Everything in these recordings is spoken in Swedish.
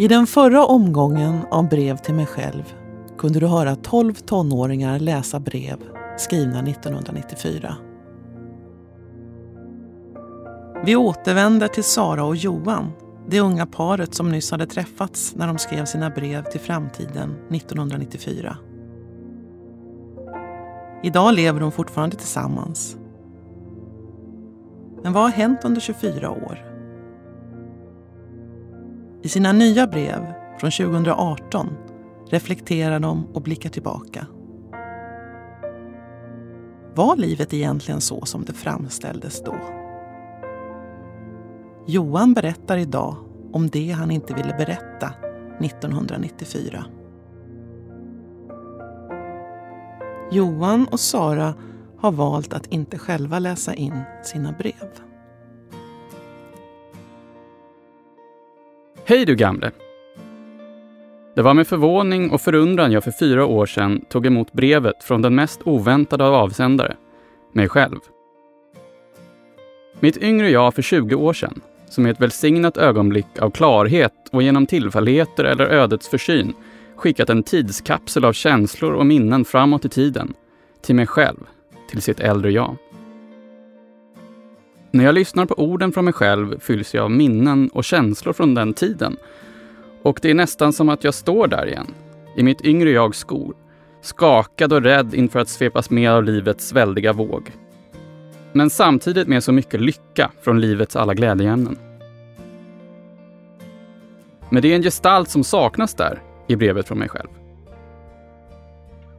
I den förra omgången av Brev till mig själv kunde du höra 12 tonåringar läsa brev skrivna 1994. Vi återvänder till Sara och Johan, det unga paret som nyss hade träffats när de skrev sina brev till framtiden 1994. Idag lever de fortfarande tillsammans. Men vad har hänt under 24 år? I sina nya brev från 2018 reflekterar de och blickar tillbaka. Var livet egentligen så som det framställdes då? Johan berättar idag om det han inte ville berätta 1994. Johan och Sara har valt att inte själva läsa in sina brev. Hej du gamle! Det var med förvåning och förundran jag för fyra år sedan tog emot brevet från den mest oväntade av avsändare, mig själv. Mitt yngre jag för 20 år sedan, som i ett välsignat ögonblick av klarhet och genom tillfälligheter eller ödets försyn skickat en tidskapsel av känslor och minnen framåt i tiden, till mig själv, till sitt äldre jag. När jag lyssnar på orden från mig själv fylls jag av minnen och känslor från den tiden. Och det är nästan som att jag står där igen, i mitt yngre jags skor, skakad och rädd inför att svepas med av livets väldiga våg. Men samtidigt med så mycket lycka från livets alla glädjeämnen. Men det är en gestalt som saknas där i brevet från mig själv.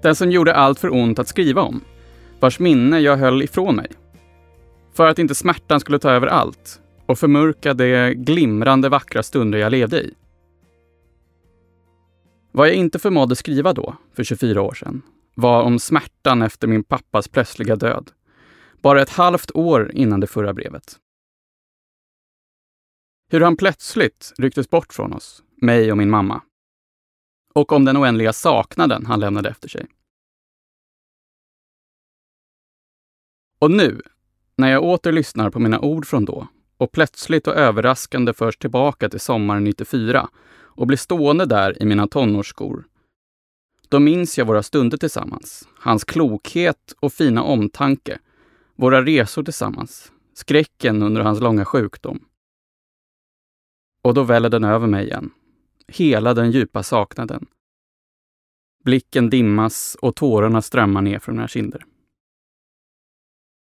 Den som gjorde allt för ont att skriva om, vars minne jag höll ifrån mig. För att inte smärtan skulle ta över allt och förmörka de glimrande vackra stunder jag levde i. Vad jag inte förmådde skriva då, för 24 år sedan, var om smärtan efter min pappas plötsliga död. Bara ett halvt år innan det förra brevet. Hur han plötsligt rycktes bort från oss, mig och min mamma. Och om den oändliga saknaden han lämnade efter sig. Och nu, när jag åter lyssnar på mina ord från då och plötsligt och överraskande förs tillbaka till sommaren 94 och blir stående där i mina tonårsskor. Då minns jag våra stunder tillsammans, hans klokhet och fina omtanke, våra resor tillsammans, skräcken under hans långa sjukdom. Och då väller den över mig igen. Hela den djupa saknaden. Blicken dimmas och tårarna strömmar ner från mina kinder.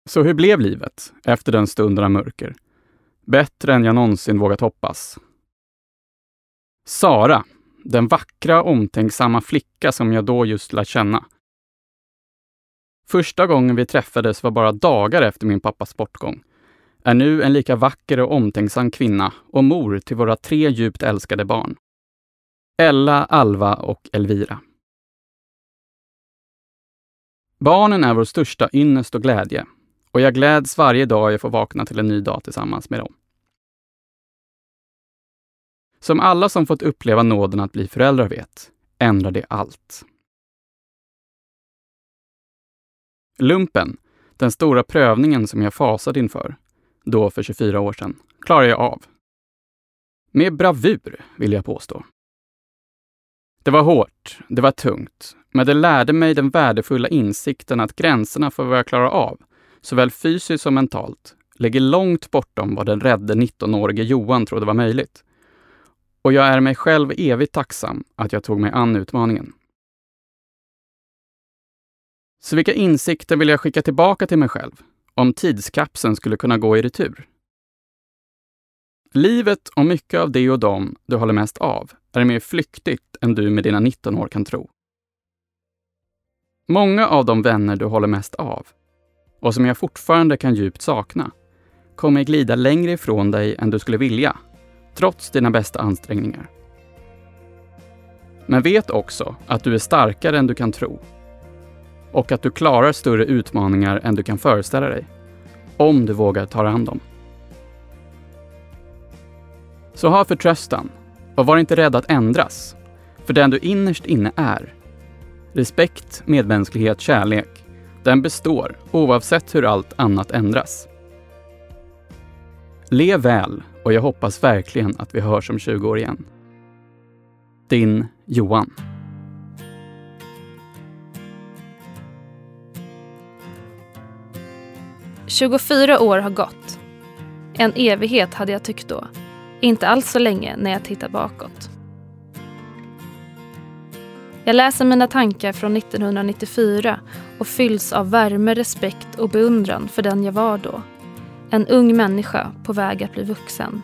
Så hur blev livet efter den stunden av mörker? Bättre än jag någonsin vågat hoppas. Sara, den vackra, omtänksamma flicka som jag då just lärt känna. Första gången vi träffades var bara dagar efter min pappas bortgång. Är nu en lika vacker och omtänksam kvinna och mor till våra tre djupt älskade barn. Ella, Alva och Elvira. Barnen är vår största ynnest och glädje och jag gläds varje dag jag får vakna till en ny dag tillsammans med dem. Som alla som fått uppleva nåden att bli föräldrar vet, ändrar det allt. Lumpen, den stora prövningen som jag fasade inför, då för 24 år sedan, klarar jag av. Med bravur, vill jag påstå. Det var hårt, det var tungt, men det lärde mig den värdefulla insikten att gränserna för vad jag klarar av såväl fysiskt som mentalt, ligger långt bortom vad den rädde 19-årige Johan trodde var möjligt. Och jag är mig själv evigt tacksam att jag tog mig an utmaningen. Så vilka insikter vill jag skicka tillbaka till mig själv om tidskapseln skulle kunna gå i retur? Livet och mycket av det och dem du håller mest av är mer flyktigt än du med dina 19 år kan tro. Många av de vänner du håller mest av och som jag fortfarande kan djupt sakna, kommer glida längre ifrån dig än du skulle vilja, trots dina bästa ansträngningar. Men vet också att du är starkare än du kan tro. Och att du klarar större utmaningar än du kan föreställa dig, om du vågar ta dig an dem. Så ha förtröstan och var inte rädd att ändras, för den du innerst inne är, respekt, medmänsklighet, kärlek, den består oavsett hur allt annat ändras. Lev väl och jag hoppas verkligen att vi hörs om 20 år igen. Din Johan. –24 år har gått. En evighet hade jag tyckt då. Inte alls så länge när jag tittar bakåt. Jag läser mina tankar från 1994 och fylls av värme, respekt och beundran för den jag var då. En ung människa på väg att bli vuxen.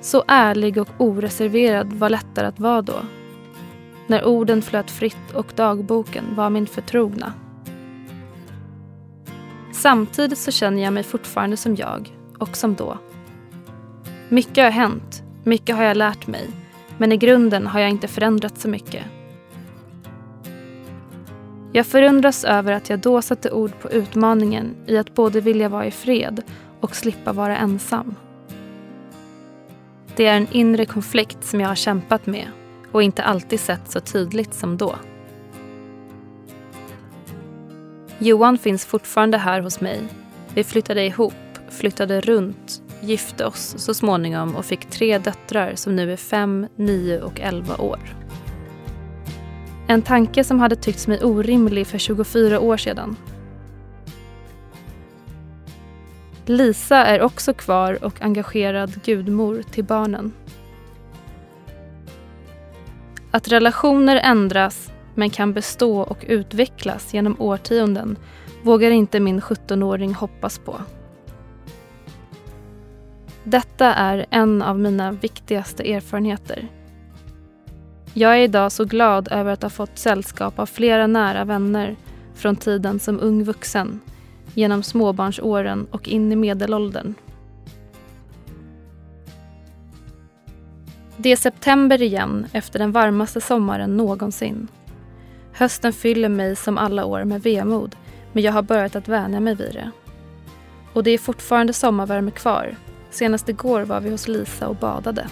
Så ärlig och oreserverad var lättare att vara då. När orden flöt fritt och dagboken var min förtrogna. Samtidigt så känner jag mig fortfarande som jag och som då. Mycket har hänt, mycket har jag lärt mig men i grunden har jag inte förändrats så mycket. Jag förundras över att jag då satte ord på utmaningen i att både vilja vara i fred och slippa vara ensam. Det är en inre konflikt som jag har kämpat med och inte alltid sett så tydligt som då. Johan finns fortfarande här hos mig. Vi flyttade ihop, flyttade runt, gifte oss så småningom och fick tre döttrar som nu är fem, nio och elva år. En tanke som hade tyckts mig orimlig för 24 år sedan. Lisa är också kvar och engagerad gudmor till barnen. Att relationer ändras men kan bestå och utvecklas genom årtionden vågar inte min 17-åring hoppas på. Detta är en av mina viktigaste erfarenheter. Jag är idag så glad över att ha fått sällskap av flera nära vänner från tiden som ung vuxen, genom småbarnsåren och in i medelåldern. Det är september igen efter den varmaste sommaren någonsin. Hösten fyller mig som alla år med vemod men jag har börjat att vänja mig vid det. Och det är fortfarande sommarvärme kvar Senast igår var vi hos Lisa och badade.